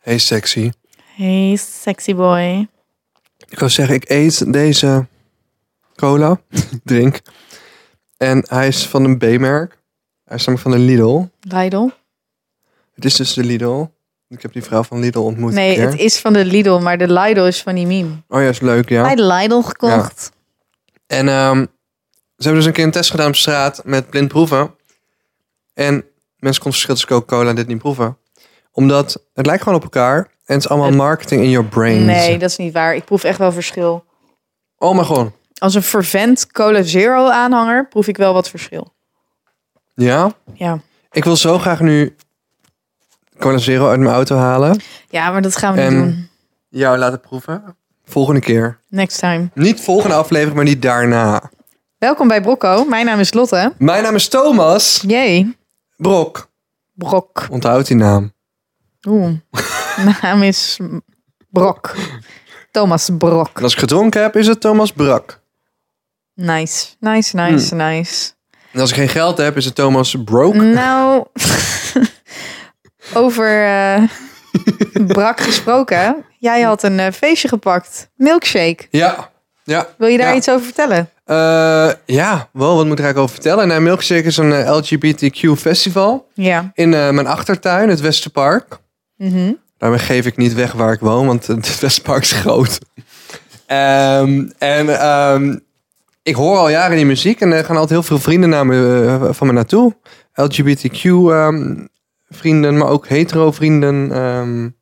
Hey sexy. Hey, sexy boy. Ik wou zeggen, ik eet deze cola, drink. En hij is van een B-merk. Hij is namelijk van de Lidl. Lidl? Het is dus de Lidl. Ik heb die vrouw van Lidl ontmoet. Nee, het is van de Lidl, maar de Lidl is van die meme. Oh ja, is leuk, ja. Bij de Lidl gekocht. En ehm, ze hebben dus een keer een test gedaan op straat met blind proeven. En mensen konden verschil tussen Coca-Cola en dit niet proeven. Omdat het lijkt gewoon op elkaar. En het is allemaal marketing in your brains. Nee, dat is niet waar. Ik proef echt wel verschil. Oh mijn god. Als een fervent Cola Zero aanhanger proef ik wel wat verschil. Ja? Ja. Ik wil zo graag nu Cola Zero uit mijn auto halen. Ja, maar dat gaan we niet En- doen. Jou laten proeven. Volgende keer. Next time. Niet volgende aflevering, maar niet daarna. Welkom bij Brocco. Mijn naam is Lotte. Mijn naam is Thomas Jee. Brok. Brok. Onthoud die naam. Oeh. Mijn naam is Brok. Thomas Brok. En als ik gedronken heb, is het Thomas Brak. Nice. Nice, nice, Hmm. nice. En als ik geen geld heb, is het Thomas Broke. Nou, over eh, Brak gesproken. Jij had een eh, feestje gepakt. Milkshake. Ja. Ja. Wil je daar Ja. iets over vertellen? Eh, ja, wel, wat moet ik er eigenlijk over vertellen? Nou, Milkshake is een eh, LGBTQ festival Ja. in eh, mijn achtertuin, het Westerpark. Mhm. Daarmee geef ik niet weg waar ik woon, want het Westerpark is groot. Ehm, en ehm, ik hoor al jaren die muziek en er gaan altijd heel veel vrienden naar me, eh, van me naartoe. LGBTQ ehm, vrienden, maar ook hetero vrienden.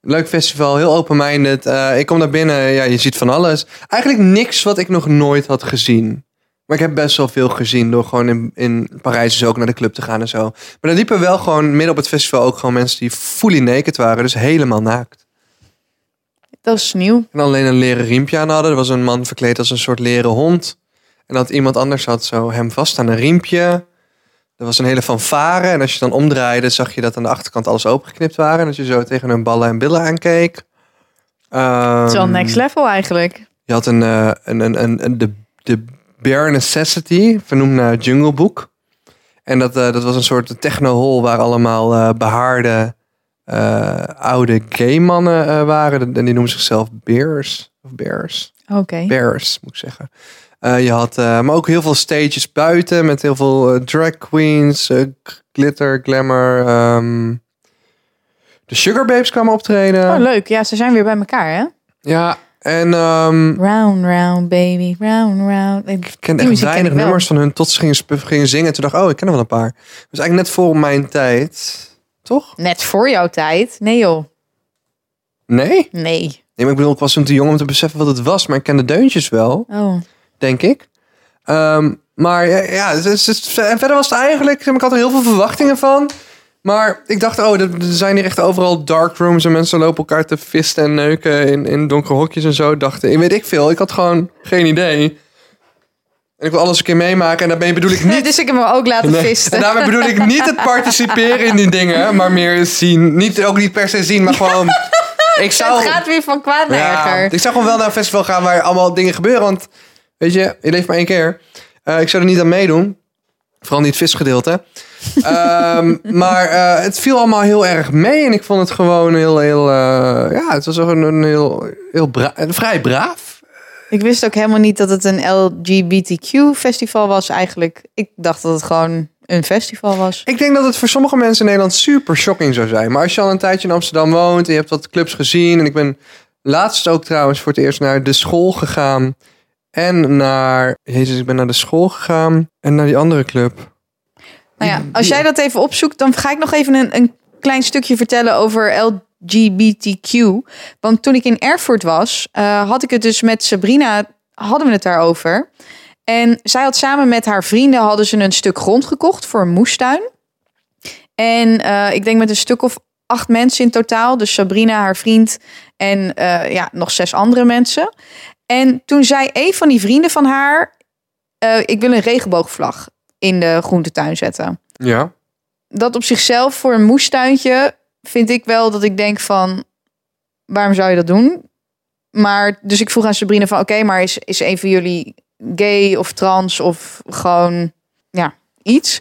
leuk festival, heel open-minded. Eh, ik kom daar binnen, ja, je ziet van alles. Eigenlijk niks wat ik nog nooit had gezien. Maar ik heb best wel veel gezien door gewoon in, in Parijs dus ook naar de club te gaan en zo. Maar er liepen wel gewoon midden op het festival ook gewoon mensen die fully naked waren. Dus helemaal naakt. Dat is nieuw. En alleen een leren riempje aan hadden. Er was een man verkleed als een soort leren hond. En dat iemand anders had zo hem vast aan een riempje. Er was een hele fanfare. En als je dan omdraaide, zag je dat aan de achterkant alles opengeknipt waren. En als je zo tegen hun ballen en billen aankeek. Het is wel Ehm, next level eigenlijk. Je had een, eh, een, een, een, een- de, de Bare Necessity, vernoemd naar Jungle Book. En dat, eh, dat was een soort techno-hall waar allemaal eh, behaarde eh, oude gay mannen waren. En die noemen zichzelf Bears. Of Bears. Oké. Bears, moet ik zeggen. Je had maar ook heel veel stages buiten met heel veel drag queens, glitter, glamour. ehm. de Sugar Babes kwamen optreden. Oh, leuk. Ja, ze zijn weer bij elkaar, hè? ja, en ehm, Round, round, baby. Round, round. Ik Die echt ken weinig wel. nummers van hun tot ze gingen, gingen zingen. En toen dacht ik, oh, ik ken er wel een paar. Was eigenlijk net voor mijn tijd. Toch? Net voor jouw tijd. Nee, joh. Nee? Nee. Nee, maar ik bedoel, ik was toen te jong om te beseffen wat het was. Maar ik ken de deuntjes wel, Oh. denk ik. Ehm, maar ja, het is- en verder was het eigenlijk... Ik had er heel veel verwachtingen van. Maar ik dacht, oh, er zijn hier echt overal dark rooms... en mensen lopen elkaar te visten en neuken in, in donkere hokjes en zo. Dacht, ik weet ik veel. Ik had gewoon geen idee. En ik wil alles een keer meemaken. En daarmee bedoel ik niet... Dus ik heb hem ook laten Nee. visten. En daarmee bedoel ik niet het participeren in die dingen, maar meer zien. Niet, ook niet per se zien, maar gewoon. Ik zou, Het gaat weer van kwaad naar ja, erger. ik zou gewoon wel naar een festival gaan waar allemaal dingen gebeuren. Want weet je, je leeft maar één keer. Eh, ik zou er niet aan meedoen. Vooral niet het visgedeelte. Ehm, maar eh, het viel allemaal heel erg mee. En ik vond het gewoon heel, heel. eh, ja, het was ook een, een heel, heel bra- vrij braaf. Ik wist ook helemaal niet dat het een LGBTQ-festival was eigenlijk. Ik dacht dat het gewoon een festival was. Ik denk dat het voor sommige mensen in Nederland super shocking zou zijn. Maar als je al een tijdje in Amsterdam woont en je hebt wat clubs gezien. En ik ben laatst ook trouwens voor het eerst naar de school gegaan. En naar. Jezus, ik ben naar de school gegaan. En naar die andere club. Nou ja, als jij dat even opzoekt, dan ga ik nog even een, een klein stukje vertellen over LGBTQ. Want toen ik in Erfurt was, eh, had ik het dus met Sabrina, hadden we het daarover. En zij had samen met haar vrienden hadden ze een stuk grond gekocht voor een moestuin. En eh, ik denk met een stuk of acht mensen in totaal. Dus Sabrina, haar vriend en eh, ja, nog zes andere mensen. En toen zei een van die vrienden van haar... ik wil een regenboogvlag in de groentetuin zetten. Ja. Dat op zichzelf voor een moestuintje vind ik wel dat ik denk van... waarom zou je dat doen? Maar dus ik vroeg aan Sabrina van... oké, maar is, is een van jullie gay of trans of gewoon ja, iets?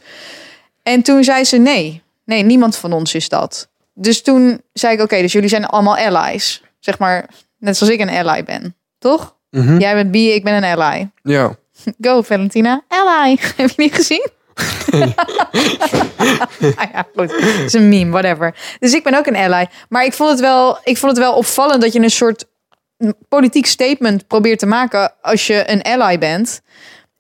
En toen zei ze nee. Nee, niemand van ons is dat. Dus toen zei ik, oké, dus jullie zijn allemaal allies. Zeg maar, net zoals ik een ally ben. Toch? Mhm. Jij bent B, ik ben een ally. Ja. Go, Valentina. Ally. Heb je niet gezien? ah ja, goed. Het is een meme, whatever. Dus ik ben ook een ally. Maar ik vond het wel, ik vond het wel opvallend dat je een soort politiek statement probeert te maken als je een ally bent.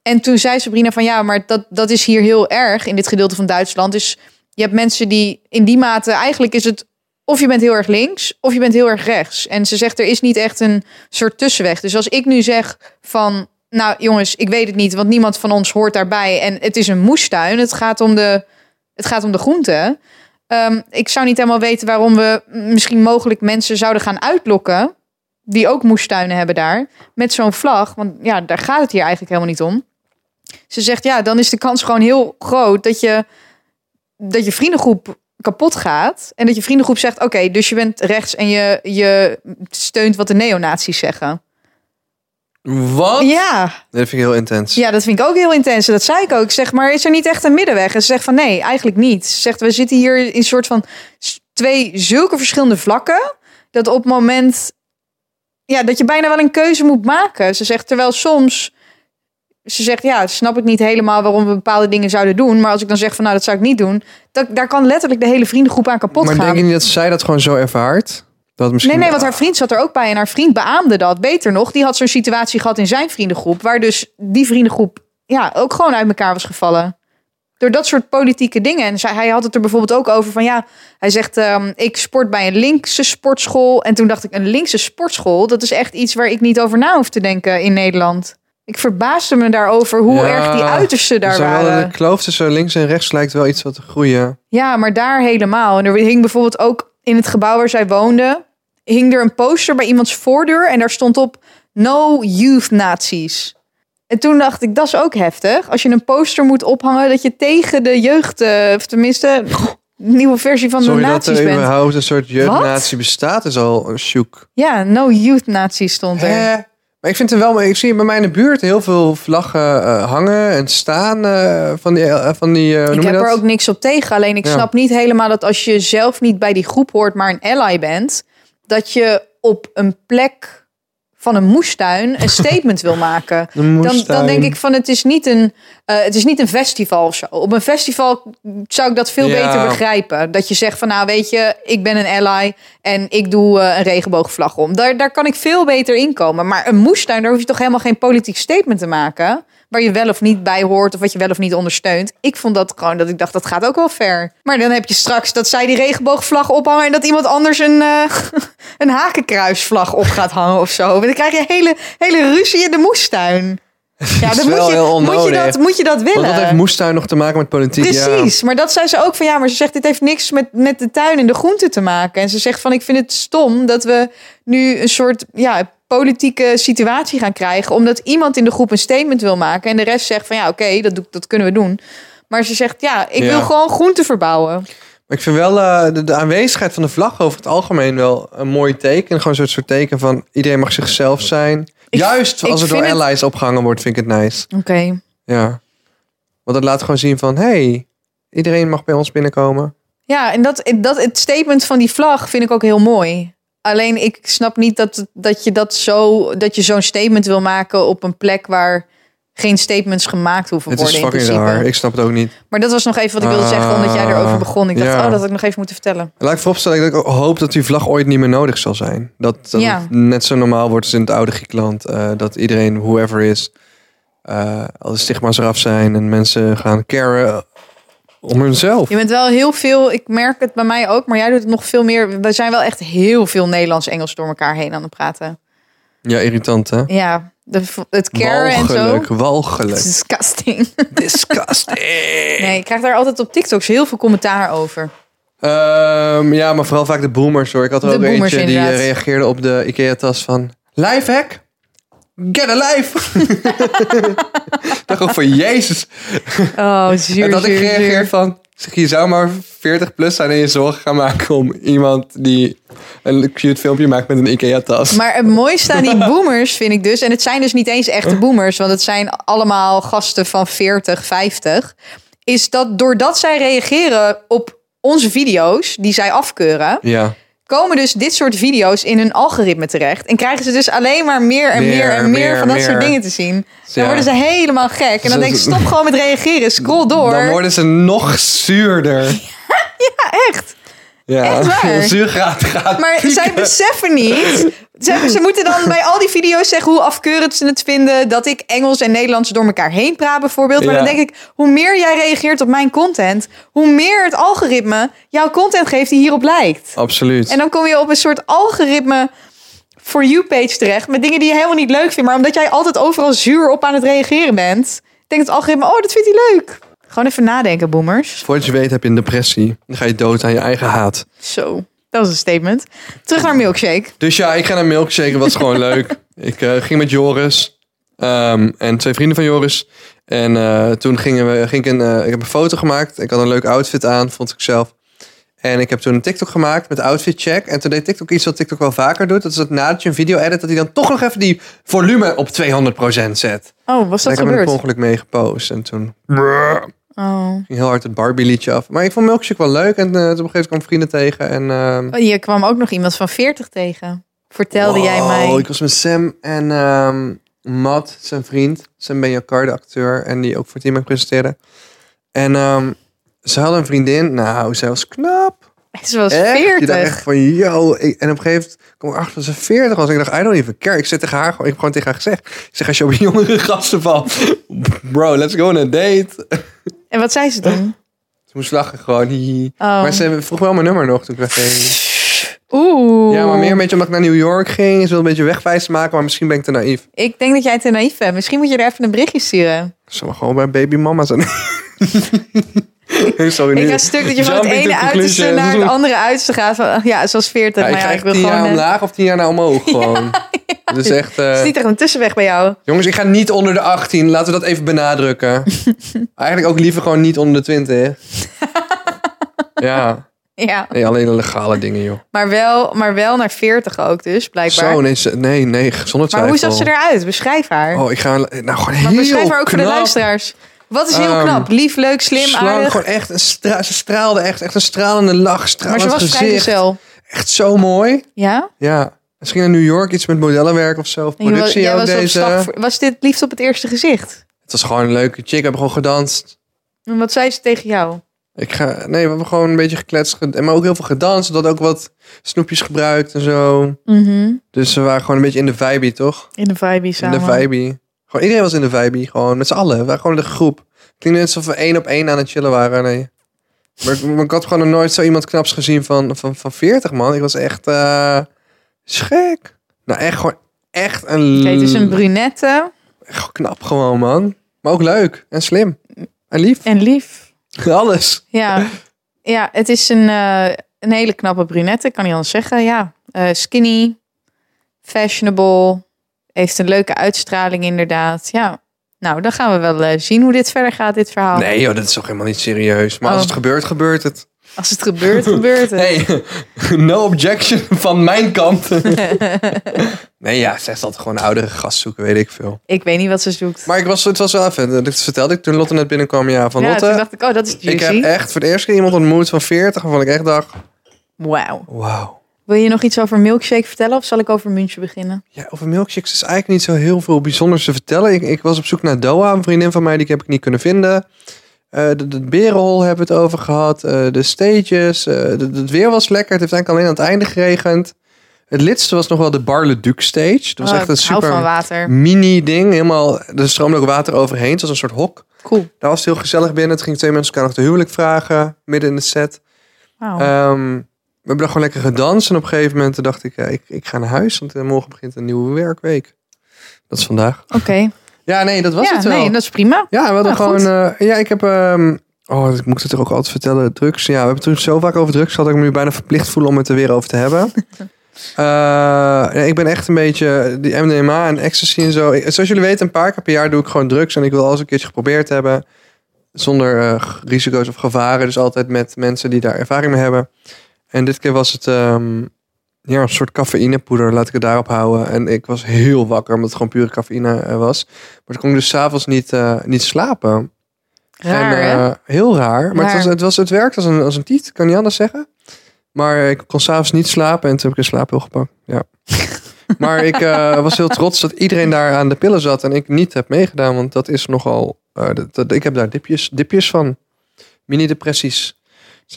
En toen zei Sabrina van ja, maar dat, dat is hier heel erg in dit gedeelte van Duitsland. Dus je hebt mensen die in die mate, eigenlijk is het of je bent heel erg links of je bent heel erg rechts. En ze zegt er is niet echt een soort tussenweg. Dus als ik nu zeg van nou jongens, ik weet het niet, want niemand van ons hoort daarbij. En het is een moestuin. Het gaat om de, het gaat om de groenten. Ehm, ik zou niet helemaal weten waarom we misschien mogelijk mensen zouden gaan uitlokken. Die ook moestuinen hebben daar. Met zo'n vlag. Want ja, daar gaat het hier eigenlijk helemaal niet om. Ze zegt ja, dan is de kans gewoon heel groot dat je, dat je vriendengroep kapot gaat. En dat je vriendengroep zegt: Oké, dus je bent rechts en je, je steunt wat de neonazies zeggen. Wat? Ja, Dat vind ik heel intens. ja, dat vind ik ook heel intens. En Dat zei ik ook. Ik zeg, maar is er niet echt een middenweg? En ze zegt van nee, eigenlijk niet. Ze zegt, we zitten hier in een soort van twee zulke verschillende vlakken. Dat op het moment, ja, dat je bijna wel een keuze moet maken. Ze zegt, terwijl soms, ze zegt, ja, snap ik niet helemaal waarom we bepaalde dingen zouden doen. Maar als ik dan zeg van nou, dat zou ik niet doen. Dat, daar kan letterlijk de hele vriendengroep aan kapot maar gaan. denk je niet dat zij dat gewoon zo ervaart? Dat misschien... Nee, nee, want haar vriend zat er ook bij en haar vriend beaamde dat. Beter nog, die had zo'n situatie gehad in zijn vriendengroep, waar dus die vriendengroep ja, ook gewoon uit elkaar was gevallen. Door dat soort politieke dingen. En zij, hij had het er bijvoorbeeld ook over van ja, hij zegt ehm, ik sport bij een linkse sportschool. En toen dacht ik, een linkse sportschool, dat is echt iets waar ik niet over na hoef te denken in Nederland. Ik verbaasde me daarover hoe Ja, erg die uitersten daar zijn wel- waren. De kloof tussen links en rechts lijkt wel iets wat te groeien. Ja, maar daar helemaal. En er hing bijvoorbeeld ook in het gebouw waar zij woonde, hing er een poster bij iemands voordeur en daar stond op No Youth Nazis. En toen dacht ik, dat is ook heftig. Als je een poster moet ophangen dat je tegen de jeugd, eh, of tenminste, nieuwe versie van Sorry de dat nazi's er bent. überhaupt een soort jeugdnatie bestaat, is al een shoek. Ja, No Youth Nazis stond er. Hè? Maar ik vind er wel, ik zie bij mij in de buurt heel veel vlaggen eh, hangen en staan eh, van die, eh, van die eh, Ik heb dat? er ook niks op tegen. Alleen ik Ja. snap niet helemaal dat als je zelf niet bij die groep hoort, maar een ally bent, dat je op een plek van een moestuin een statement wil maken. Dan, dan denk ik van het is niet een, eh, het is niet een festival of zo. Op een festival zou ik dat veel Ja. beter begrijpen. Dat je zegt van nou weet je, ik ben een ally en ik doe eh, een regenboogvlag om. Daar, daar kan ik veel beter in komen. Maar een moestuin, daar hoef je toch helemaal geen politiek statement te maken. Waar je wel of niet bij hoort of wat je wel of niet ondersteunt. Ik vond dat gewoon dat ik dacht dat gaat ook wel ver. Maar dan heb je straks dat zij die regenboogvlag ophangen en dat iemand anders een, eh, een hakenkruisvlag op gaat hangen of zo. Dan krijg je hele, hele ruzie in de moestuin. Ja, wel moet je, moet, je dat, moet je dat willen. Want dat heeft moestuin nog te maken met politiek. Precies, maar dat zei ze ook van ja, maar ze zegt dit heeft niks met, met de tuin en de groenten te maken. En ze zegt van ik vind het stom dat we nu een soort ja, politieke situatie gaan krijgen. Omdat iemand in de groep een statement wil maken en de rest zegt van ja oké, dat, dat kunnen we doen. Maar ze zegt ja, ik Ja. wil gewoon groenten verbouwen. Maar ik vind wel eh, de, de aanwezigheid van de vlag over het algemeen wel een mooi teken. Gewoon soort, soort teken van iedereen mag zichzelf zijn. Ik- Juist als er door het- allies opgehangen wordt, vind ik het nice. Oké. Ja. Want dat laat gewoon zien van, hey, iedereen mag bij ons binnenkomen. Ja, en dat, dat, het statement van die vlag vind ik ook heel mooi. Alleen ik snap niet dat, dat je dat zo dat je zo'n statement wil maken op een plek waar geen statements gemaakt hoeven Het worden is fucking raar. Ik snap het ook niet. Maar dat was nog even wat ik wilde zeggen, omdat jij erover begon. Ik dacht, ja. oh, dat had ik nog even moeten vertellen. Laat ik vooropstellen dat ik hoop dat die vlag ooit niet meer nodig zal zijn. Dat, dat Ja. het net zo normaal wordt als in het oude Griekenland. eh, dat iedereen, whoever is, eh al de stigma's eraf zijn. En mensen gaan caren om hunzelf. Je bent wel heel veel, ik merk het bij mij ook, maar jij doet het nog veel meer. We zijn wel echt heel veel Nederlands-Engels door elkaar heen aan het praten. Ja, irritant hè? Ja, de, het caren en zo. Walgelijk, walgelijk. Disgusting. Disgusting. Nee, ik krijg daar altijd op TikToks heel veel commentaar over. Ehm, ja, maar vooral vaak de boomers hoor. Ik had er De ook boomers, eentje die eh, reageerde op de Ikea-tas van... Lifehack? Get a life! ik dacht ook van Jezus. Oh, zuur, en dat ik gereageerd zuur. van... Zeg, je zou maar 40 plus zijn en je zorgen gaan maken om iemand die een cute filmpje maakt met een Ikea-tas. Maar het mooiste aan die boomers vind ik dus, en het zijn dus niet eens echte boomers, want het zijn allemaal gasten van 40, 50, is dat doordat zij reageren op onze video's, die zij afkeuren, Ja. Komen dus dit soort video's in hun algoritme terecht. En krijgen ze dus alleen maar meer en Meer, meer, en meer, meer, van dat meer. soort dingen te zien. Dan worden ze helemaal gek. En dan denk ik, stop gewoon met reageren. Scroll door. Dan worden ze nog zuurder. Ja, echt. Ja. Echt waar. Zuurgraad gaat Maar pieken. zij beseffen niet. Ze, ze moeten dan bij al die video's zeggen hoe afkeurend ze het vinden. Dat ik Engels en Nederlands door elkaar heen praat bijvoorbeeld. Maar Ja. dan denk ik, hoe meer jij reageert op mijn content. Hoe meer het algoritme jouw content geeft die hierop lijkt. Absoluut. En dan kom je op een soort algoritme for you page terecht. Met dingen die je helemaal niet leuk vindt. Maar omdat jij altijd overal zuur op aan het reageren bent. Denkt het algoritme, oh dat vindt hij leuk. Gewoon even nadenken, boomers. Voordat je weet heb je een depressie. Dan ga je dood aan je eigen haat. Zo, dat was een statement. Terug naar Milkshake. Dus ja, ik ga naar Milkshake. was gewoon leuk. Ik eh, ging met Joris. ehm, en twee vrienden van Joris. En eh, toen gingen we, ging ik, een, eh, ik heb een foto gemaakt. Ik had een leuk outfit aan, vond ik zelf. En ik heb toen een TikTok gemaakt met outfit check. En toen deed TikTok iets wat TikTok wel vaker doet. Dat is dat nadat je een video edit, dat hij dan toch nog even die volume op 200% zet. Oh, was dat heb ik per gebeurd? ongeluk mee gepost. En toen Oh. ging heel hard het Barbie liedje af. Maar ik vond Milkshake wel leuk. En eh, op een gegeven moment kwam vrienden tegen. En, ehm, Oh, Je kwam ook nog iemand van 40 tegen. Vertelde jij mij. Ik was met Sam en ehm Matt, zijn vriend. Sam Benjakar, de acteur. En die ook voor Team presenteerde. En ehm, ze hadden een vriendin. Nou, zij was knap. Ze was Echt? Je 40. dacht echt van, yo. Ik- en op een gegeven moment kwam ik achter dat ze 40 was. En ik dacht, I don't even care. Ik zit tegen haar gewoon, ik heb gewoon tegen haar gezegd. Ik zeg, als je op jongere gasten valt. Bro, let's go on a date. En wat zei ze toen? Ze moest lachen gewoon. hihi. Oh. Maar ze vroeg wel mijn nummer nog toen ik wegging. Oeh. Ja, maar meer een beetje omdat ik naar New York ging. Ze wil een beetje wegwijs maken, maar misschien ben ik te naïef. Ik denk dat jij te naïef bent. Misschien moet je er even een berichtje sturen. Ze mag gewoon bij baby mama zijn. Sorry, Ik ga stuk dat je van het ene uiterste naar het andere uiterste gaat. Van, ja, zoals 40. Ja, maar ja, ik wil tien jaar gewoon... eh, omlaag of tien jaar naar omhoog gewoon. Dus echt... eh, Het is niet echt een tussenweg bij jou. Jongens, ik ga niet onder de 18. Laten we dat even benadrukken. Eigenlijk ook liever gewoon niet onder de 20. ja, Ja, nee, alleen de legale dingen, joh. maar wel, maar wel naar 40 ook dus, blijkbaar. Zo, nee, nee, nee, zonder maar hoe zag ze eruit? Beschrijf haar. Oh, ik ga... Nou, gewoon maar heel beschrijf haar ook voor de luisteraars. Wat is heel Ehm, knap? Lief, leuk, slim, aardig. gewoon echt een stra ze straalde echt, echt een stralende lach, Maar stralend ze was gezicht. vrijgezel. Echt zo mooi. Ja? Ja, misschien in New York iets met modellenwerk of zo. Of productie jij ook was, op deze. slag was dit liefde op het eerste gezicht? Het was gewoon een leuke chick. We hebben gewoon gedanst. En wat zei ze tegen jou? Ik ga, nee, we hebben gewoon een beetje gekletst. Maar ook heel veel gedanst. Dat ook wat snoepjes gebruikt en zo. Dus we waren gewoon een beetje in de vibe, toch? In de vibe In samen. de vibe. Gewoon iedereen was in de vibe. Gewoon met z'n allen. We waren gewoon de groep. Het klinkt net alsof we één op één aan het chillen waren. Nee. Maar ik, maar ik had gewoon nog nooit zo iemand knaps gezien van, van, van 40, man. Ik was echt schrik. Nou, echt gewoon echt een... Oké, dus een brunette Echt knap gewoon, man. Maar ook leuk en slim. En lief. en lief. Alles. Ja, ja het is een, eh, een hele knappe brunette, kan niet anders zeggen. Ja, Eh, skinny, fashionable, heeft een leuke uitstraling inderdaad. Ja, nou, dan gaan we wel eh, zien hoe dit verder gaat, dit verhaal. Nee joh, dat is toch helemaal niet serieus. Maar als Oh. het gebeurt, gebeurt het. Als het gebeurt, gebeurt het. Hey, no objection van mijn kant. nee ja, zegt altijd gewoon een oudere gast zoeken, weet ik veel. Ik weet niet wat ze zoekt. Maar ik was, het was wel even, dat vertelde ik toen Lotte net binnenkwam. Ja, van ja, Lotte, toen dacht ik, oh, dat is ik heb juicy. echt voor de eerste keer iemand ontmoet van 40, waarvan ik echt dacht, Wauw. wauw. Wil je nog iets over milkshake vertellen of zal ik over München beginnen? Ja, over milkshakes is eigenlijk niet zo heel veel bijzonders te vertellen. Ik, ik was op zoek naar Doha, een vriendin van mij, die heb ik niet kunnen vinden. Eh de, de berenhol hebben we het over gehad. eh, de stages. eh, de- het weer was lekker. Het heeft eigenlijk alleen aan het einde geregend. Het lidste was nog wel de Bar Le Duc stage. Dat was Oh, echt een super mini ding. Helemaal, er stroomde ook water overheen. Het was een soort hok. Cool. Daar was het heel gezellig binnen. Het ging twee mensen elkaar nog de huwelijk vragen. Midden in de set. Ehm, we hebben dan gewoon lekker gedanst. En op een gegeven moment dacht ik, ik, ik ga naar huis. Want morgen begint een nieuwe werkweek. Dat is vandaag. Oké. Ja, nee, dat was Ja, het wel. nee, dat is prima. Ja, we hadden Nou, gewoon... eh, ja, ik heb... ehm, oh, ik moet het er ook altijd vertellen. Drugs. Ja, we hebben het toen zo vaak over drugs gehad... dat ik me nu bijna verplicht voel om het er weer over te hebben. Eh, ik ben echt een beetje... Die MDMA en ecstasy en zo. Zoals jullie weten, een paar keer per jaar doe ik gewoon drugs. En ik wil alles een keertje geprobeerd hebben. Zonder eh, risico's of gevaren. Dus altijd met mensen die daar ervaring mee hebben. En dit keer was het... ehm, ja, een soort cafeïnepoeder, laat ik het daarop houden. En ik was heel wakker, omdat het gewoon pure cafeïne eh, was. Maar toen kon ik dus s'avonds niet, eh, niet slapen. Raar, en, eh, heel raar. Maar het, was, het, was, het werkt als een, als een tiet, kan niet anders zeggen. Maar ik kon s'avonds niet slapen en toen heb ik een slaappil gepakt. Ja. maar ik was heel trots dat iedereen daar aan de pillen zat en ik niet heb meegedaan. Want dat is nogal... dat, dat- ik heb daar dipjes, dipjes van. Mini-depressies.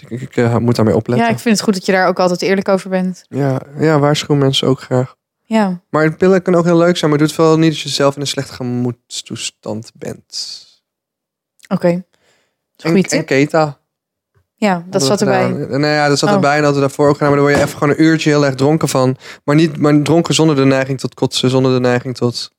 Dus ik, eh, moet daarmee opletten. Ja, ik vind het goed dat je daar ook altijd eerlijk over bent. Ja, ja, waarschuw mensen ook graag. Ja. Maar pillen kan ook heel leuk zijn, maar doe het wel niet als je zelf in een slechte gemoedstoestand bent. Oké. En, Goeie en tip. keta. Ja, dat zat erbij. Nou ja, dat zat Oh. erbij en hadden we daarvoor ook gedaan. Maar dan word je even gewoon een uurtje heel erg dronken van. Maar niet maar dronken zonder de neiging tot kotsen, zonder de neiging tot...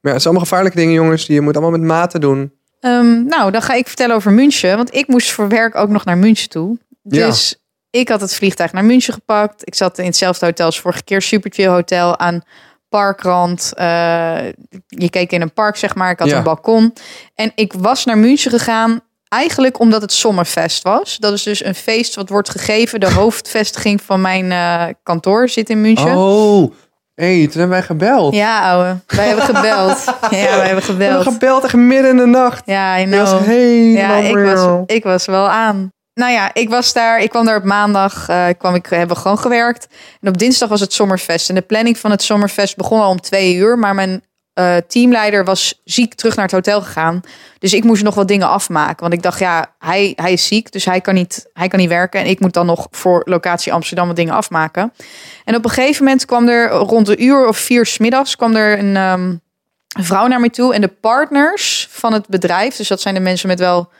Maar ja, het zijn allemaal gevaarlijke dingen, jongens. Die je moet allemaal met mate doen. Ehm, nou, dan ga ik vertellen over München. Want ik moest voor werk ook nog naar München toe. Ja. Dus ik had het vliegtuig naar München gepakt. Ik zat in hetzelfde hotel als vorige keer. Super chill hotel aan parkrand. Eh, je keek in een park, zeg maar. Ik had Ja. een balkon. En ik was naar München gegaan. Eigenlijk omdat het Sommerfest was. Dat is dus een feest wat wordt gegeven. De hoofdvestiging van mijn eh, kantoor zit in München. Oh, hé, hey, toen hebben wij gebeld. Ja, ouwe. Wij hebben gebeld. Ja, wij hebben We hebben gebeld. gebeld echt midden in de nacht. Ja, I was know. helemaal Ja, ik was, ik was wel aan. Nou ja, ik was daar. Ik kwam daar op maandag. eh kwam ik, hebben gewoon gewerkt. En op dinsdag was het zomerfest. En de planning van het zomerfest begon al om twee uur. Maar mijn eh, teamleider was ziek terug naar het hotel gegaan. Dus ik moest nog wat dingen afmaken. Want ik dacht, ja, hij, hij is ziek. Dus hij kan, niet, hij kan niet werken. En ik moet dan nog voor locatie Amsterdam wat dingen afmaken. En op een gegeven moment kwam er rond een uur of vier smiddags... kwam er een, ehm, een vrouw naar me toe. En de partners van het bedrijf... dus dat zijn de mensen met wel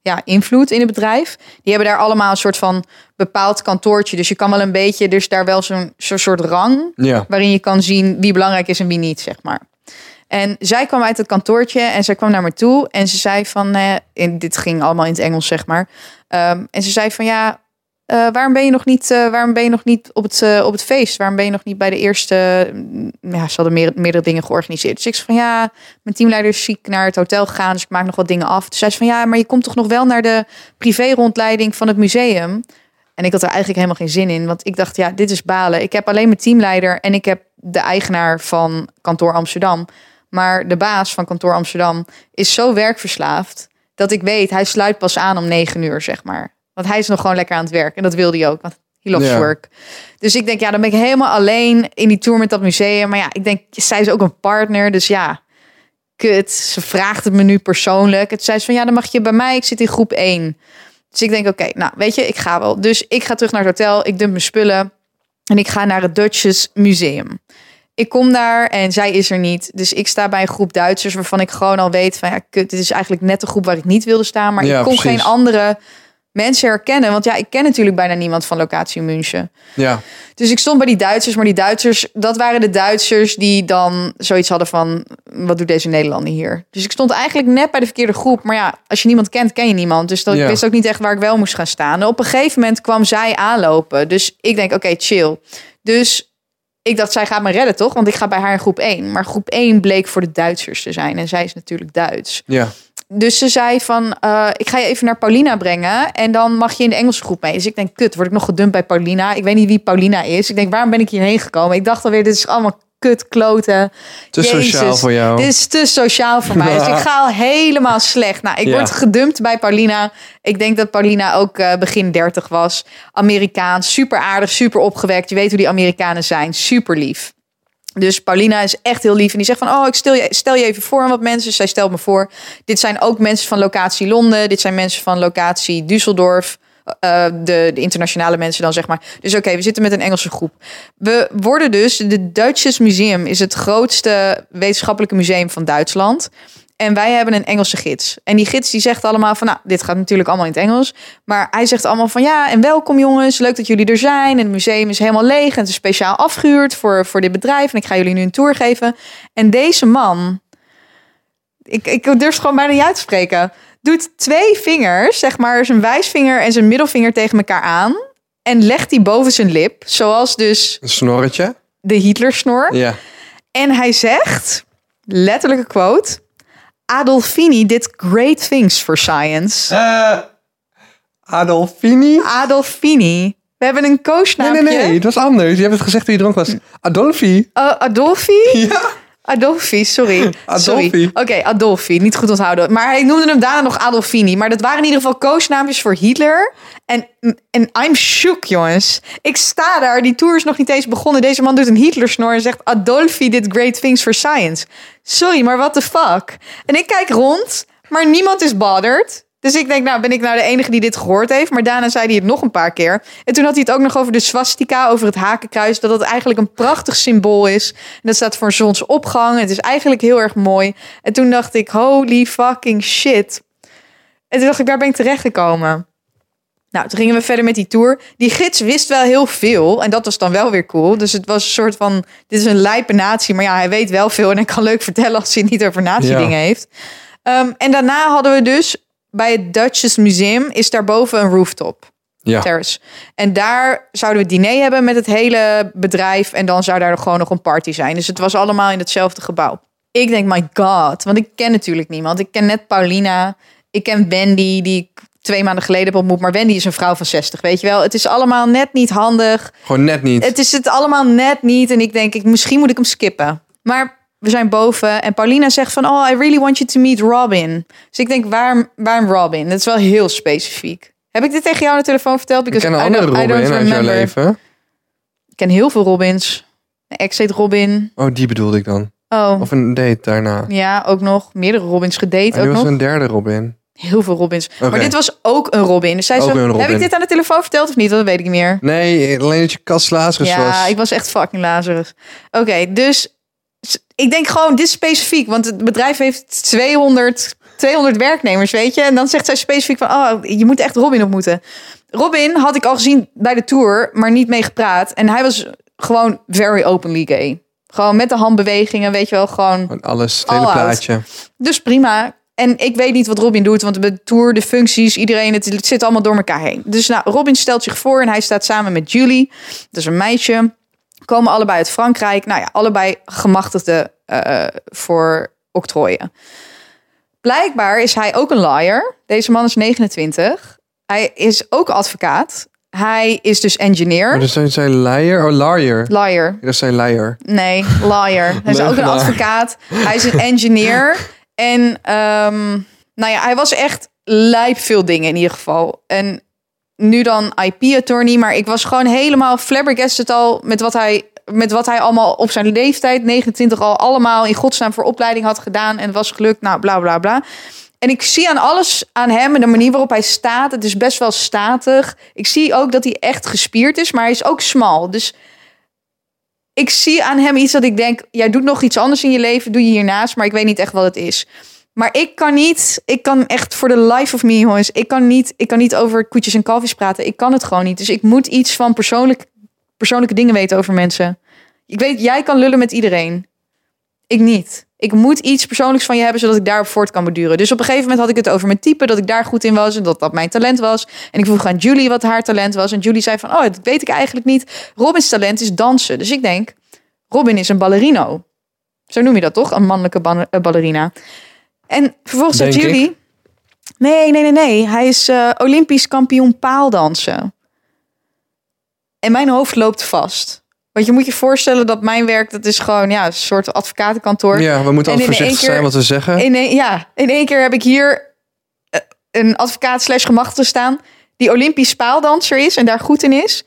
ja, invloed in het bedrijf. Die hebben daar allemaal een soort van bepaald kantoortje. Dus je kan wel een beetje, dus daar wel zo'n soort rang Ja. waarin je kan zien wie belangrijk is en wie niet, zeg maar. En zij kwam uit het kantoortje en zij kwam naar me toe en ze zei van, eh, dit ging allemaal in het Engels, zeg maar. Ehm, en ze zei van, ja, eh, waarom ben je nog niet, eh, waarom ben je nog niet op het, op het feest? Waarom ben je nog niet bij de eerste? mm, Ja, ze hadden meer, meerdere dingen georganiseerd. Dus ik zei van, ja, mijn teamleider is ziek naar het hotel gegaan, dus ik maak nog wat dingen af. Zij zei van, ja, maar je komt toch nog wel naar de privé-rondleiding van het museum? En ik had er eigenlijk helemaal geen zin in, want ik dacht, ja, dit is balen. Ik heb alleen mijn teamleider en ik heb de eigenaar van kantoor Amsterdam. Maar de baas van kantoor Amsterdam is zo werkverslaafd dat ik weet, hij sluit pas aan om negen uur, zeg maar. Want hij is nog gewoon lekker aan het werk en dat wilde hij ook, want he loves Ja. work. Dus ik denk, ja, dan ben ik helemaal alleen in die tour met dat museum. Maar ja, ik denk, zij is ook een partner, dus ja, kut. Ze vraagt het me nu persoonlijk. Het zei ze van, ja, dan mag je bij mij, ik zit in groep 1. Dus ik denk, oké, nou, weet je, ik ga wel. Dus ik ga terug naar het hotel, ik dump mijn spullen en ik ga naar het Dutchess Museum. Ik kom daar en zij is er niet. Dus ik sta bij een groep Duitsers waarvan ik gewoon al weet van ja, kut, dit is eigenlijk net de groep waar ik niet wilde staan. Maar Ja, ik kon precies. geen andere mensen herkennen. Want ja, ik ken natuurlijk bijna niemand van locatie München. Ja. Dus ik stond bij die Duitsers, maar die Duitsers, dat waren de Duitsers die dan zoiets hadden van, wat doet deze Nederlander hier? Dus ik stond eigenlijk net bij de verkeerde groep. Maar ja, als je niemand kent, ken je niemand. Dus dat, Ja. ik wist ook niet echt waar ik wel moest gaan staan. En op een gegeven moment kwam zij aanlopen. Dus ik denk, oké, chill. Dus ik dacht, zij gaat me redden, toch? Want ik ga bij haar in groep 1. Maar groep 1 bleek voor de Duitsers te zijn. En zij is natuurlijk Duits. Ja. Dus ze zei van, eh, ik ga je even naar Paulina brengen. En dan mag je in de Engelse groep mee. Dus ik denk, kut, word ik nog gedumpt bij Paulina? Ik weet niet wie Paulina is. Ik denk, waarom ben ik hierheen gekomen? Ik dacht alweer, dit is allemaal kut, kloten. Te Jezus, sociaal voor jou. Dit is te sociaal voor mij. Dus ik ga al helemaal slecht. Nou, ik Ja. word gedumpt bij Paulina. Ik denk dat Paulina ook eh, begin 30 was. Amerikaans, super aardig, super opgewekt. Je weet hoe die Amerikanen zijn. Super lief. Dus Paulina is echt heel lief. En die zegt van, oh, ik stel je, stel je even voor aan wat mensen. Zij stelt me voor. Dit zijn ook mensen van locatie Londen. Dit zijn mensen van locatie Düsseldorf. Eh, de, de internationale mensen dan, zeg maar. Dus oké, we zitten met een Engelse groep. We worden dus... De Duitsches Museum is het grootste wetenschappelijke museum van Duitsland. En wij hebben een Engelse gids. En die gids die zegt allemaal van, nou, dit gaat natuurlijk allemaal in het Engels. Maar hij zegt allemaal van, ja, en welkom jongens. Leuk dat jullie er zijn. En het museum is helemaal leeg. En het is speciaal afgehuurd voor, voor dit bedrijf. En ik ga jullie nu een tour geven. En deze man, ik, ik durf het gewoon bijna niet uit te spreken. Doet twee vingers, zeg maar zijn wijsvinger en zijn middelvinger tegen elkaar aan. En legt die boven zijn lip. Zoals dus Een snorretje. de Hitlersnor. Ja. En hij zegt, letterlijke quote... Adolfini did great things for science. Eh, Adolfini? Adolfini. We hebben een Nee, koosnaampje. nee, nee. Het was anders. Je hebt het gezegd toen je dronken was. Adolfi. Uh, Adolfi? Ja. Adolfi, sorry. Adolfi. Sorry. Oké, Adolfi, niet goed onthouden. Maar hij noemde hem daarna nog Adolfini. Maar dat waren in ieder geval koosnaampjes voor Hitler. En, en I'm shook, jongens. Ik sta daar, die tour is nog niet eens begonnen. Deze man doet een Hitlersnor en zegt... Adolfi did great things for science. Sorry, maar what the fuck? En ik kijk rond, maar niemand is bothered. Dus ik denk, nou, ben ik nou de enige die dit gehoord heeft? Maar daarna zei hij het nog een paar keer. En toen had hij het ook nog over de swastika, over het hakenkruis. Dat het eigenlijk een prachtig symbool is. En dat staat voor zonsopgang. Het is eigenlijk heel erg mooi. En toen dacht ik, holy fucking shit. En toen dacht ik, waar ben ik terechtgekomen? Nou, toen gingen we verder met die tour. Die gids wist wel heel veel. En dat was dan wel weer cool. Dus het was een soort van... Dit is een lijpe natie. Maar ja, hij weet wel veel. En hij kan leuk vertellen als hij het niet over natie-dingen Ja. heeft. Ehm, en daarna hadden we dus... Bij het Duchess Museum is daarboven een rooftop. Ja. Terrace. En daar zouden we diner hebben met het hele bedrijf. En dan zou daar gewoon nog een party zijn. Dus het was allemaal in hetzelfde gebouw. Ik denk, my god. Want ik ken natuurlijk niemand. Ik ken net Paulina. Ik ken Wendy, die ik twee maanden geleden heb ontmoet. Maar Wendy is een vrouw van 60, weet je wel. Het is allemaal net niet handig. Gewoon net niet. Het is het allemaal net niet. En ik denk, ik, misschien moet ik hem skippen. Maar we zijn boven. En Paulina zegt van, oh, I really want you to meet Robin. Dus ik denk, waarom, waarom Robin? Dat is wel heel specifiek. Heb ik dit tegen jou aan de telefoon verteld? Ik ken een I andere don't- I Robin uit jouw remember. leven. Ik ken heel veel Robins. Een ex heet Robin. Oh, die bedoelde ik dan. Oh, Of een date daarna. ja, ook nog. Meerdere Robins gedate En ook was nog. een derde Robin. Heel veel Robins. Maar dit was ook een Robin. Dus zij Ook zo, een Robin. heb ik dit aan de telefoon verteld of niet? Dat weet ik niet meer. Nee, alleen dat je kast Lazarus ja, was. ik was echt fucking Lazarus. Oké, dus ik denk gewoon, dit is specifiek. Want het bedrijf heeft 200, 200 werknemers, weet je. En dan zegt zij specifiek van, oh, je moet echt Robin ontmoeten. Robin had ik al gezien bij de tour, maar niet mee gepraat. En hij was gewoon very openly gay. Gewoon met de handbewegingen, weet je wel, gewoon... Alles, het hele out. plaatje. Dus prima. En ik weet niet wat Robin doet, want de tour, de functies, iedereen, het, het zit allemaal door elkaar heen. Dus nou, Robin stelt zich voor en hij staat samen met Julie, dat is een meisje. Komen allebei uit Frankrijk. Nou ja, allebei gemachtigde eh, voor octrooien. Blijkbaar is hij ook een liar. Deze man is 29. Hij is ook advocaat. Hij is dus engineer. Maar dus zijn zij liar? Oh, liar. Liar. Dat zijn liar. Nee, liar. Hij is ook een advocaat. Hij is een engineer. En ehm, nou ja, hij was echt lijp veel dingen in ieder geval. En nu dan IP-attorney. Maar ik was gewoon helemaal flabbergasted al met wat hij... Met wat hij allemaal op zijn leeftijd, 29 al, allemaal in godsnaam voor opleiding had gedaan. En was gelukt, nou bla bla bla. En ik zie aan alles aan hem en de manier waarop hij staat. Het is best wel statig. Ik zie ook dat hij echt gespierd is, maar hij is ook smal. Dus ik zie aan hem iets dat ik denk, jij doet nog iets anders in je leven, doe je hiernaast, maar ik weet niet echt wat het is. Maar ik kan niet, ik kan echt voor de life of me, jongens, ik kan niet, ik kan niet over koetjes en kalfjes praten. Ik kan het gewoon niet. Dus ik moet iets van persoonlijk, persoonlijke dingen weten over mensen. Ik weet, jij kan lullen met iedereen. Ik niet. Ik moet iets persoonlijks van je hebben, zodat ik daarop voort kan beduren. Dus op een gegeven moment had ik het over mijn type, dat ik daar goed in was en dat dat mijn talent was. En ik vroeg aan Julie wat haar talent was. En Julie zei van, oh, dat weet ik eigenlijk niet. Robins talent is dansen. Dus ik denk, Robin is een ballerino. Zo noem je dat toch? Een mannelijke ballerina. En vervolgens zegt ik. Julie... Nee, nee, nee, nee. Hij is eh, Olympisch kampioen paaldansen. En mijn hoofd loopt vast. Want je moet je voorstellen dat mijn werk... dat is gewoon ja, een soort advocatenkantoor. Ja, we moeten En altijd voorzichtig keer- zijn wat we zeggen. In ja, in één keer heb ik hier eh, een advocaat slash gemachtigde staan... die Olympisch paaldanser is en daar goed in is.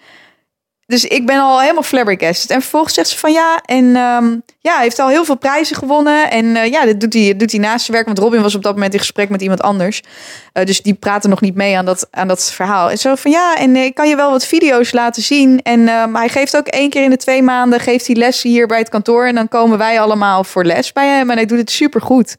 Dus ik ben al helemaal flabbergasted. En vervolgens zegt ze van ja, en ehm, ja, hij heeft al heel veel prijzen gewonnen. En eh, ja, dit doet hij, doet hij naast zijn werk. Want Robin was op dat moment in gesprek met iemand anders. Eh, dus die praten nog niet mee aan dat, aan dat verhaal. En zo van ja, en eh, ik kan je wel wat video's laten zien. En ehm, hij geeft ook één keer in de twee maanden geeft hij lessen hier bij het kantoor. En dan komen wij allemaal voor les bij hem. En hij doet het supergoed.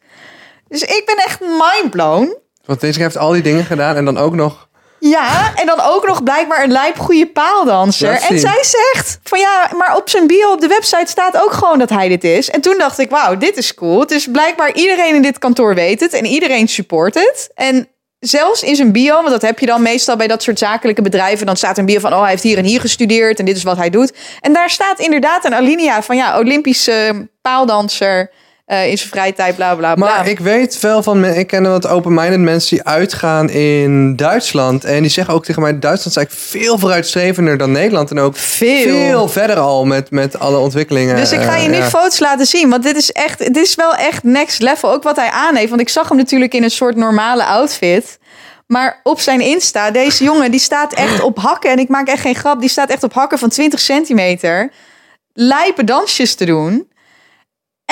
Dus ik ben echt mindblown. Want deze heeft al die dingen gedaan en dan ook nog... Ja, en dan ook nog blijkbaar een lijp goede paaldanser. En zij zegt van ja, maar op zijn bio op de website staat ook gewoon dat hij dit is. En toen dacht ik, wauw, dit is cool. Is blijkbaar iedereen in dit kantoor weet het en iedereen support het. En zelfs in zijn bio, want dat heb je dan meestal bij dat soort zakelijke bedrijven, dan staat een bio van, oh, hij heeft hier en hier gestudeerd en dit is wat hij doet. En daar staat inderdaad een alinea van ja, Olympische paaldanser. Eh, in zijn vrije tijd, bla bla bla. Maar ik weet wel van, ik ken wat open-minded mensen die uitgaan in Duitsland. En die zeggen ook tegen mij, Duitsland is eigenlijk veel vooruitstrevender dan Nederland. En ook Veel. veel verder al met, met alle ontwikkelingen. Dus ik ga je Eh, nu ja. foto's laten zien. Want dit is echt, dit is wel echt next level. Ook wat hij aan heeft. Want ik zag hem natuurlijk in een soort normale outfit. Maar op zijn Insta, deze jongen, die staat echt op hakken. En ik maak echt geen grap. Die staat echt op hakken van 20 centimeter. Lijpe dansjes te doen.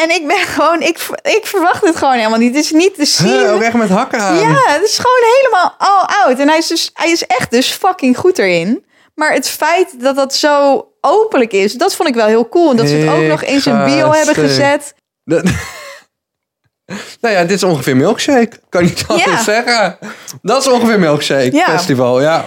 En ik ben gewoon, ik, ik verwacht het gewoon helemaal niet. Het is niet te zien. Huh, ook echt met hakken aan. Ja, het is gewoon helemaal all out. En hij is, dus, hij is echt dus fucking goed erin. Maar het feit dat dat zo openlijk is, dat vond ik wel heel cool. En dat ze het ook nog in zijn ga bio hebben gezet. Dat- nou ja, dit is ongeveer Milkshake. Kan ik niet anders Ja. zeggen. Dat is ongeveer Milkshake Ja. Festival, ja.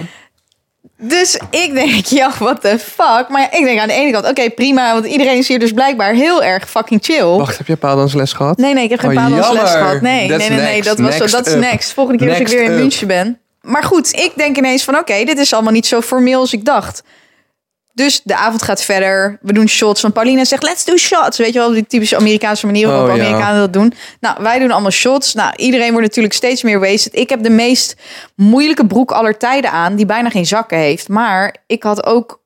Dus ik denk, ja, what the fuck. Maar ja, ik denk aan de ene kant, oké, prima. Want iedereen is hier dus blijkbaar heel erg fucking chill. Wacht, heb je paaldansles gehad? Nee, nee, ik heb geen Oh, gehad. Nee, nee, nee, nee, next. dat, was, Next dat is next. Volgende keer als ik Next weer in. München ben. Maar goed, ik denk ineens van, oké, dit is allemaal niet zo formeel als ik dacht. Dus de avond gaat verder. We doen shots. Van Paulina zegt, let's do shots. Weet je wel, die typische Amerikaanse manier waarop Oh, ja. Amerikanen dat doen. Nou, wij doen allemaal shots. Nou, iedereen wordt natuurlijk steeds meer wasted. Ik heb de meest moeilijke broek aller tijden aan, die bijna geen zakken heeft. Maar ik had ook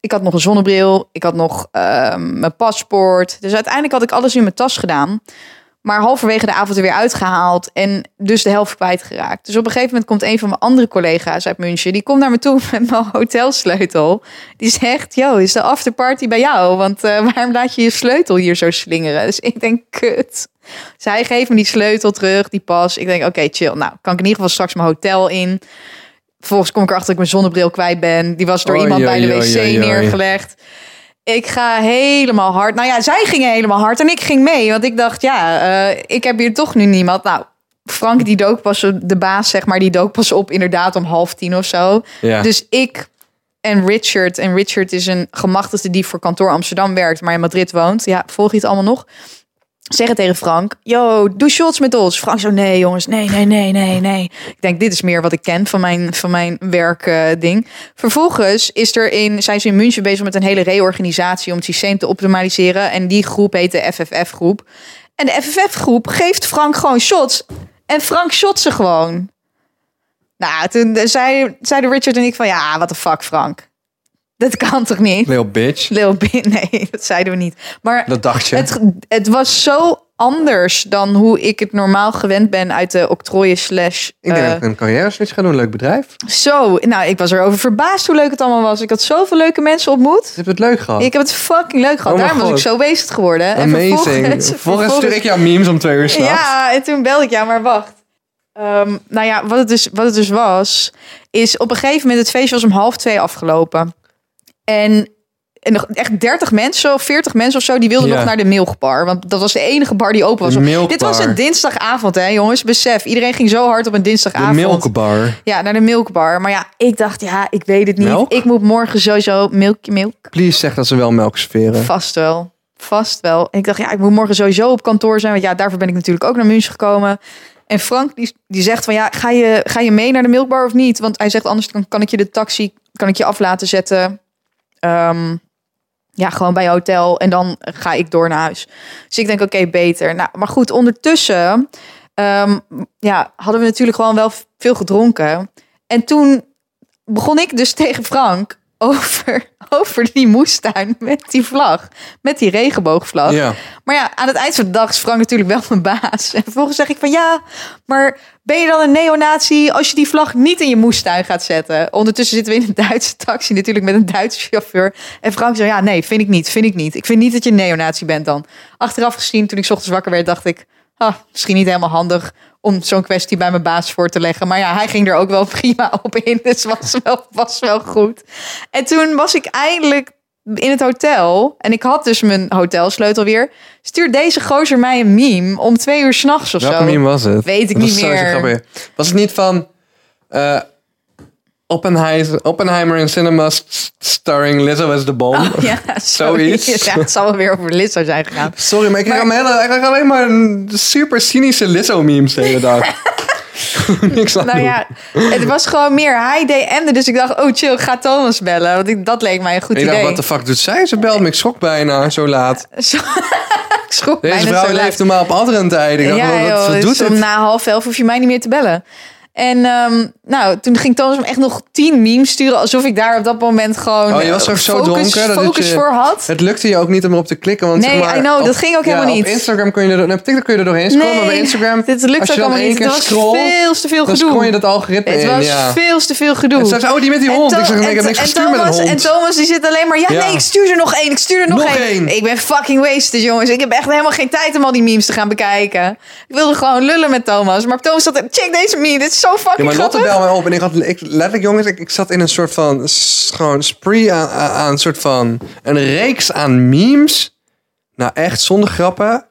ik had nog een zonnebril. Ik had nog ehm, mijn paspoort. Dus uiteindelijk had ik alles in mijn tas gedaan. Maar halverwege de avond er weer uitgehaald. En dus de helft kwijtgeraakt. Dus op een gegeven moment komt een van mijn andere collega's uit München. Die komt naar me toe met mijn hotelsleutel. Die zegt, yo, is de afterparty bij jou? Want eh, waarom laat je je sleutel hier zo slingeren? Dus ik denk, kut. Dus hij geeft me die sleutel terug, die pas. Ik denk, oké, chill. Nou, kan ik in ieder geval straks mijn hotel in. Vervolgens kom ik erachter dat ik mijn zonnebril kwijt ben. Die was door iemand bij de wc neergelegd. Ik ga helemaal hard. Nou ja, zij gingen helemaal hard en ik ging mee. Want ik dacht, ja, eh, ik heb hier toch nu niemand. Nou, Frank die dook pas, de baas zeg maar, die dook pas op inderdaad om half tien of zo. Ja. Dus ik en Richard. En Richard is een gemachtigde die voor kantoor Amsterdam werkt, maar in Madrid woont. Ja, volg je het allemaal nog? Zeggen tegen Frank, yo, doe shots met ons. Frank zo, nee jongens, nee, nee, nee, nee, nee. Ik denk, dit is meer wat ik ken van mijn, van mijn werkding. Vervolgens is er in, zijn ze in München bezig met een hele reorganisatie om het systeem te optimaliseren. En die groep heet de FFF-groep. En de FFF-groep geeft Frank gewoon shots. En Frank shot ze gewoon. Nou, toen zei, zeiden Richard en ik van, ja, what the fuck, Frank. Dat kan toch niet? Lil bitch. Lil Bin, nee, dat zeiden we niet. Maar Dat dacht je. het, het was zo anders dan hoe ik het normaal gewend ben uit de octrooien slash... ik denk dat ik een carrière switch ga doen. Leuk bedrijf. zo, nou, ik was erover verbaasd hoe leuk het allemaal was. Ik had zoveel leuke mensen ontmoet. Je hebt het leuk gehad. Ik heb het fucking leuk gehad. Oh Daarom was ik zo wasted geworden. En Amazing. vervolgens, Vervolgens stuur ik jou memes om twee uur s'nachts. Ja, en toen belde ik jou, maar wacht. Ehm, nou ja, wat het, dus, wat het dus was, is op een gegeven moment het feestje was om half twee afgelopen. En, en nog echt 30 mensen of 40 mensen of zo, die wilden Ja. nog naar de Milkbar. Want dat was de enige bar die open was. De Milkbar. Dit was een dinsdagavond, hè jongens. Besef, iedereen ging zo hard op een De dinsdagavond. milkbar. Ja, naar de Milkbar. Maar ja, ik dacht, ja, ik weet het niet. Melk? Ik moet morgen sowieso milk, milk. Please zeg dat ze wel melk serveren. Vast wel. Vast wel. En ik dacht, ja, ik moet morgen sowieso op kantoor zijn. Want ja, daarvoor ben ik natuurlijk ook naar München gekomen. En Frank, die, die zegt van, ja, ga je, ga je mee naar de milkbar of niet? Want hij zegt, anders kan, kan ik je de taxi, kan ik je af laten zetten. Ehm, ja, gewoon bij hotel. En dan ga ik door naar huis. Dus ik denk, oké, beter. Nou, maar goed, ondertussen ehm, ja, hadden we natuurlijk gewoon wel veel gedronken. En toen begon ik dus tegen Frank over, over die moestuin met die vlag. Met die regenboogvlag. Ja. Maar ja, aan het eind van de dag is Frank natuurlijk wel mijn baas. En vervolgens zeg ik van ja, maar ben je dan een neonazi als je die vlag niet in je moestuin gaat zetten? Ondertussen zitten we in een Duitse taxi natuurlijk met een Duitse chauffeur. En Frank zei ja, nee, vind ik niet, vind ik niet. Ik vind niet dat je een neonazi bent dan. Achteraf gezien, toen ik 's ochtends wakker werd, dacht ik, ah, misschien niet helemaal handig om zo'n kwestie bij mijn baas voor te leggen. Maar ja, hij ging er ook wel prima op in, dus was wel, was wel goed. En toen was ik eindelijk in het hotel. En ik had dus mijn hotelsleutel weer. Stuurt deze gozer mij een meme om twee uur s'nachts of Welke zo. meme was het? Weet ik Dat niet was meer. Was het niet van... eh Oppenheimer, Oppenheimer in cinemas starring Lizzo as the Bomb? Oh, ja, Zoiets. Ja, het zal wel weer over Lizzo zijn gegaan. Sorry, maar ik krijg, Maar- maar... hele, ik krijg alleen maar een super cynische Lizzo-memes de hele dag. Niks aan Nou doen. ja, het was gewoon meer hij DM'de. Dus ik dacht, oh chill, ga Thomas bellen. Want ik, dat leek mij een goed ik idee. dacht, wat de fuck doet zij? Ze belt me, ik schrok bijna, zo laat. Zo- ik schrok Deze bijna vrouw leeft normaal op andere tijden. Ik dacht, Ja, wat, joh, wat het doet om het? na half elf hoef je mij niet meer te bellen. En ehm, nou, toen ging Thomas me echt nog tien memes sturen... alsof ik daar op dat moment gewoon Oh, je was eh, zo focus, dronken dat focus je- voor had. Het lukte je ook niet om erop te klikken. Want Nee, zeg maar, I know, op- dat ging ook ja, helemaal niet. Op Instagram kun je er, op TikTok kun je er doorheen scrollen, maar bij Instagram... Dit lukt als ook je allemaal niet. Het was veel te veel gedoe. scroll je dat algoritme Het in, was ja. veel te veel gedoe. En oh, die met die hond. Ik zeg, nee, ik heb niks gestuurd met een Thomas- hond. En Thomas die zit alleen maar... Ja, Ja. nee, ik stuur er nog één. Ik stuur er nog, één. Ik ben fucking wasted, jongens. Ik heb echt helemaal geen tijd om al die memes te gaan bekijken. Ik wilde gewoon lullen met Thomas. Maar Thomas zat... Check deze meme. Dit is zo fucking Ja, maar Lotte belde mij op en ik had ik, letterlijk, jongens, ik, ik zat in een soort van gewoon spree aan, aan, een soort van een reeks aan memes. Nou, echt zonder grappen.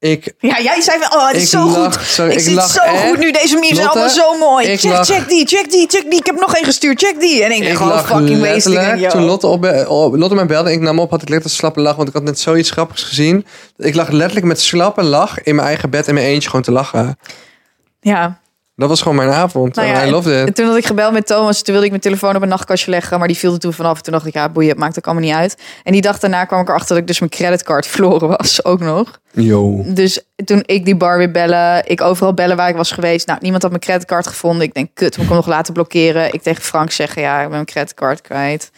Ik, Ja, jij zei van, oh, het is zo lach, goed. sorry, ik ik zit lach zo echt. goed nu. Deze memes zijn allemaal zo mooi. ik Check, lach- check die, check die, check die. Ik heb nog één gestuurd. Check die. En ik ben gewoon fucking wasting. toen. Lotte, op, op- Lotte mij belde en ik nam op, had ik letterlijk een slappe lach, want ik had net zoiets grappigs gezien. Ik lag letterlijk met slappe lach in mijn eigen bed in mijn eentje gewoon te lachen. Ja, Dat was gewoon mijn avond. Nou ja, en I loved En toen had ik gebeld met Thomas. Toen wilde ik mijn telefoon op een nachtkastje leggen. Maar die viel er toen vanaf. En toen dacht ik, ja, boeien, het maakt ook allemaal niet uit. En die dag daarna kwam ik erachter dat ik dus mijn creditcard verloren was. Ook nog. Yo. Dus toen ik die bar weer bellen. Ik overal bellen waar ik was geweest. Nou, niemand had mijn creditcard gevonden. Ik denk, kut, moet ik hem nog laten blokkeren? Ik tegen Frank zeggen, ja, ik ben mijn creditcard kwijt.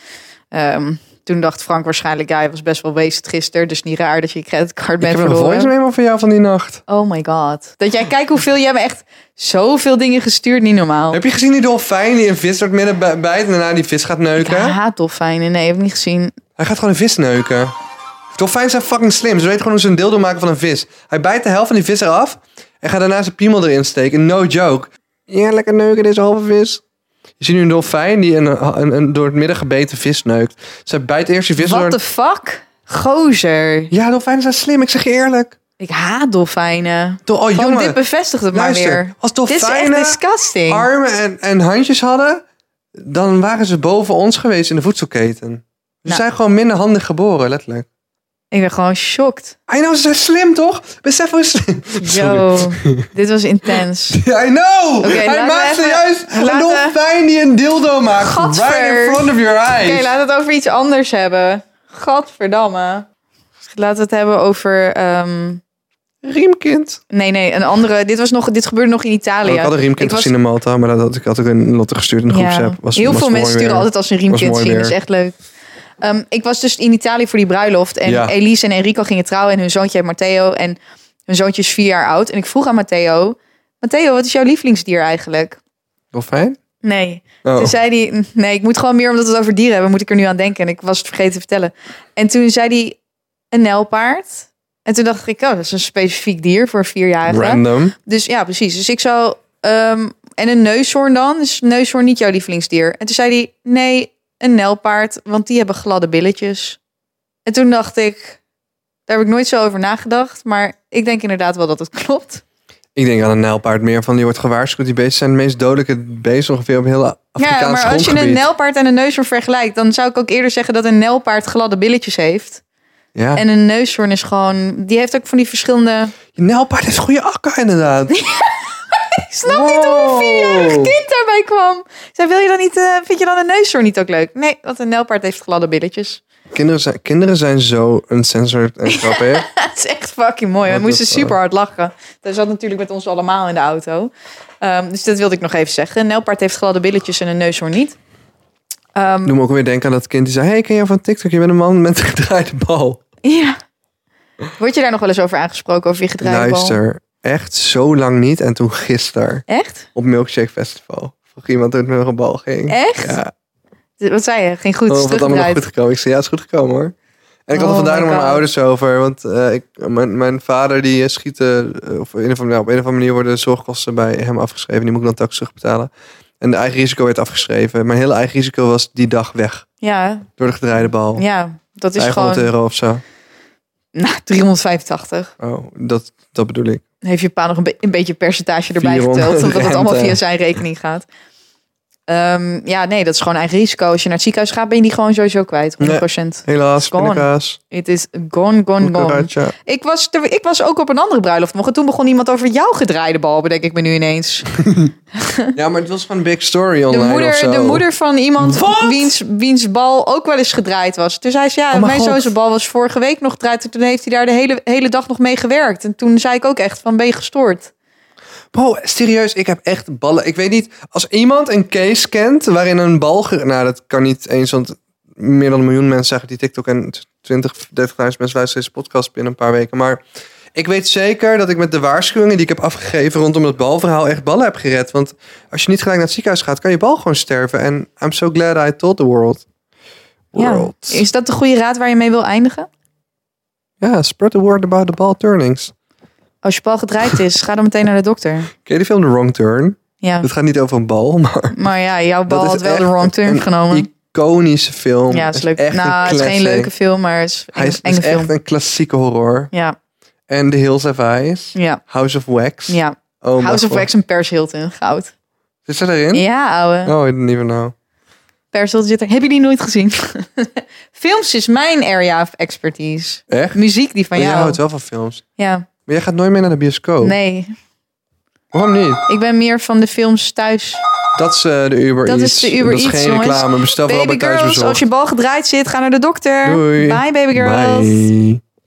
Ehm, toen dacht Frank waarschijnlijk, ja, hij was best wel wasted gisteren. Dus niet raar dat je je creditcard Ik bent heb nog een verloren. voice memo van jou van die nacht. Oh my god. Dat jij, kijk hoeveel, jij hebt me echt zoveel dingen gestuurd. Niet normaal. Heb je gezien die dolfijn die een vis door het midden bij- bijt en daarna die vis gaat Ik neuken? haat dolfijnen. Nee, heb ik niet gezien. Hij gaat gewoon een vis neuken. Dolfijnen zijn fucking slim. Ze weten gewoon hoe ze een dildo maken van een vis. Hij bijt de helft van die vis eraf en gaat daarna zijn piemel erin steken. No joke. Ja, lekker neuken deze halve vis. Je ziet nu een dolfijn die een, een, een door het midden gebeten vis neukt. Zij bijt eerst die vis. What the fuck? Gozer. Ja, dolfijnen zijn slim. Ik zeg je eerlijk. Ik haat dolfijnen. Dol- oh, Gewoon jongen. dit bevestigt het Luister, maar weer. als Dit is echt dolfijnen armen en, en handjes hadden, dan waren ze boven ons geweest in de voedselketen. Ze Nou. zijn gewoon minder handig geboren, letterlijk. Ik ben gewoon shocked. I know, ze zijn slim, toch? Besef hoe slim. Yo, dit was intens. Ja, I know! Oké, Hij maakt even- juist een dolfijn die een dildo maakt. Gadver. Right in front of your eyes. Oké, laten we het over iets anders hebben. Gadverdamme. Laten we het hebben over... ehm, Riemkind. Nee, nee, een andere. Dit, was nog, dit gebeurde nog in Italië. Oh, ik had een riemkind Ik was- gezien in Malta, maar dat had ik, had ik een Lotte gestuurd in de groepsapp. Was, Heel was veel mensen sturen weer. altijd als ze een riemkind zien. Dat is echt leuk. Ehm, ik was dus in Italië voor die bruiloft. En Ja. Elise en Enrico gingen trouwen. En hun zoontje heet Matteo. En hun zoontje is vier jaar oud. En ik vroeg aan Matteo... Matteo, wat is jouw lievelingsdier eigenlijk? Dolfijn? Nee. Oh. Toen zei hij... Nee, ik moet gewoon meer omdat we het over dieren hebben... moet ik er nu aan denken. En ik was het vergeten te vertellen. En toen zei hij een nijlpaard. En toen dacht ik... Oh, dat is een specifiek dier voor een vierjarige. Random. Dus ja, precies. Dus ik zou... ehm, en een neushoorn dan? Is neushoorn niet jouw lievelingsdier? En toen zei hij, nee, een nijlpaard, want die hebben gladde billetjes. En toen dacht ik, daar heb ik nooit zo over nagedacht. Maar ik denk inderdaad wel dat het klopt. Ik denk aan een nijlpaard meer van die wordt gewaarschuwd. Die beesten zijn de meest dodelijke beesten ongeveer op heel Afrikaans ja, maar als je een nijlpaard en een neushoorn vergelijkt... dan zou ik ook eerder zeggen dat een nijlpaard gladde billetjes heeft. Ja. En een neushoorn is gewoon... Die heeft ook van die verschillende... Je nijlpaard heeft goede akka inderdaad. Ik snap niet hoe een vierjarig Wow. kind daarbij kwam. Wil je dan niet, eh, vind je dan een neushoorn niet ook leuk? Nee, want een nijlpaard heeft gladde billetjes. Kinderen zijn, kinderen zijn zo uncensored en grappig. Het is echt fucking mooi. We What moesten super hard lachen. Dat zat natuurlijk met ons allemaal in de auto. Ehm, dus dat wilde ik nog even zeggen. Een nijlpaard heeft gladde billetjes en een neushoorn niet. Ehm, Doe me ook weer denken aan dat kind die zei... Hey, ken je van TikTok? Je bent een man met een gedraaide bal. ja. Word je daar nog wel eens over aangesproken, over je gedraaide bal? Luister, echt zo lang niet. En toen gisteren Echt? op Milkshake Festival. Vroeg iemand hoe het met mijn bal ging. Echt? Ja. Wat zei je? Ging goed, Oh, het allemaal nog goed gekomen. Ik zei, ja, het is goed gekomen hoor. En ik had Oh er vandaag my nog met mijn ouders over. Want eh, ik, mijn, mijn vader die eh, schiet... eh, of in een of andere- op een of andere manier worden de zorgkosten bij hem afgeschreven. Die moet ik dan telkens terugbetalen. En de eigen risico werd afgeschreven. Mijn hele eigen risico was die dag weg. Ja, Door de gedraaide bal. ja, dat is 500 gewoon euro of zo. nou, 385. Oh, dat, dat bedoel ik. Heeft je pa nog een, be- een beetje percentage erbij 400 geteld. Omdat het allemaal via zijn rekening gaat. Ehm, ja, nee, dat is gewoon eigen risico. Als je naar het ziekenhuis gaat, ben je die gewoon sowieso kwijt. 100%. Helaas, pindakaas. Het is gone, gone, gone. Ik was, er- ik was ook op een andere bruiloft. En toen begon iemand over jouw gedraaide bal, bedenk ik me nu ineens. Ja, maar het was gewoon een big story De online of moeder, zo. de moeder van iemand wiens, wiens bal ook wel eens gedraaid was. Toen zei ze, ja, Oh mijn zoon bal was vorige week nog gedraaid. En toen heeft hij daar de hele, hele dag nog mee gewerkt. En toen zei ik ook echt van, ben je gestoord? Bro, serieus, ik heb echt ballen. Ik weet niet, als iemand een case kent waarin een bal... Nou, dat kan niet eens, want meer dan een miljoen mensen zeggen die TikTok en 20, 30.000 mensen luisteren deze podcast binnen een paar weken. Maar ik weet zeker dat ik met de waarschuwingen die ik heb afgegeven rondom het balverhaal echt ballen heb gered. Want als je niet gelijk naar het ziekenhuis gaat, kan je bal gewoon sterven. En I'm so glad I told the world. World. Ja. Is dat de goede raad waar je mee wil eindigen? Ja, spread the word about the ball turnings. Als je bal gedraaid is, ga dan meteen naar de dokter. Ken je die film The Wrong Turn? Ja, Het gaat niet over een bal, maar... maar ja, jouw bal had wel de echt wrong turn een genomen. iconische film. Ja, het is leuk. echt nou, het is geen leuke film, maar het is een Hij is, enge is echt film. een klassieke horror. Ja, En The Hills Have Eyes. ja, House of Wax. ja. Oh House of God. Wax en Paris Hilton, goud. Zit ze erin? Ja, ouwe. Oh, I didn't even know. Paris Hilton zit er. Heb je die nooit gezien? Films is mijn area of expertise. Echt? Muziek die van Maar jij jou. houdt wel van films. Ja, Maar jij gaat nooit meer naar de bioscoop. nee. Waarom niet? Ik ben meer van de films thuis. Dat is eh, de Uber Dat Eats. is de Uber Dat is Eats, geen jongens. reclame. Bestel vooral bij Baby girls, thuisbezorgd. als je bal gedraaid zit, ga naar de dokter. Doei. Bye, baby girls. Bye.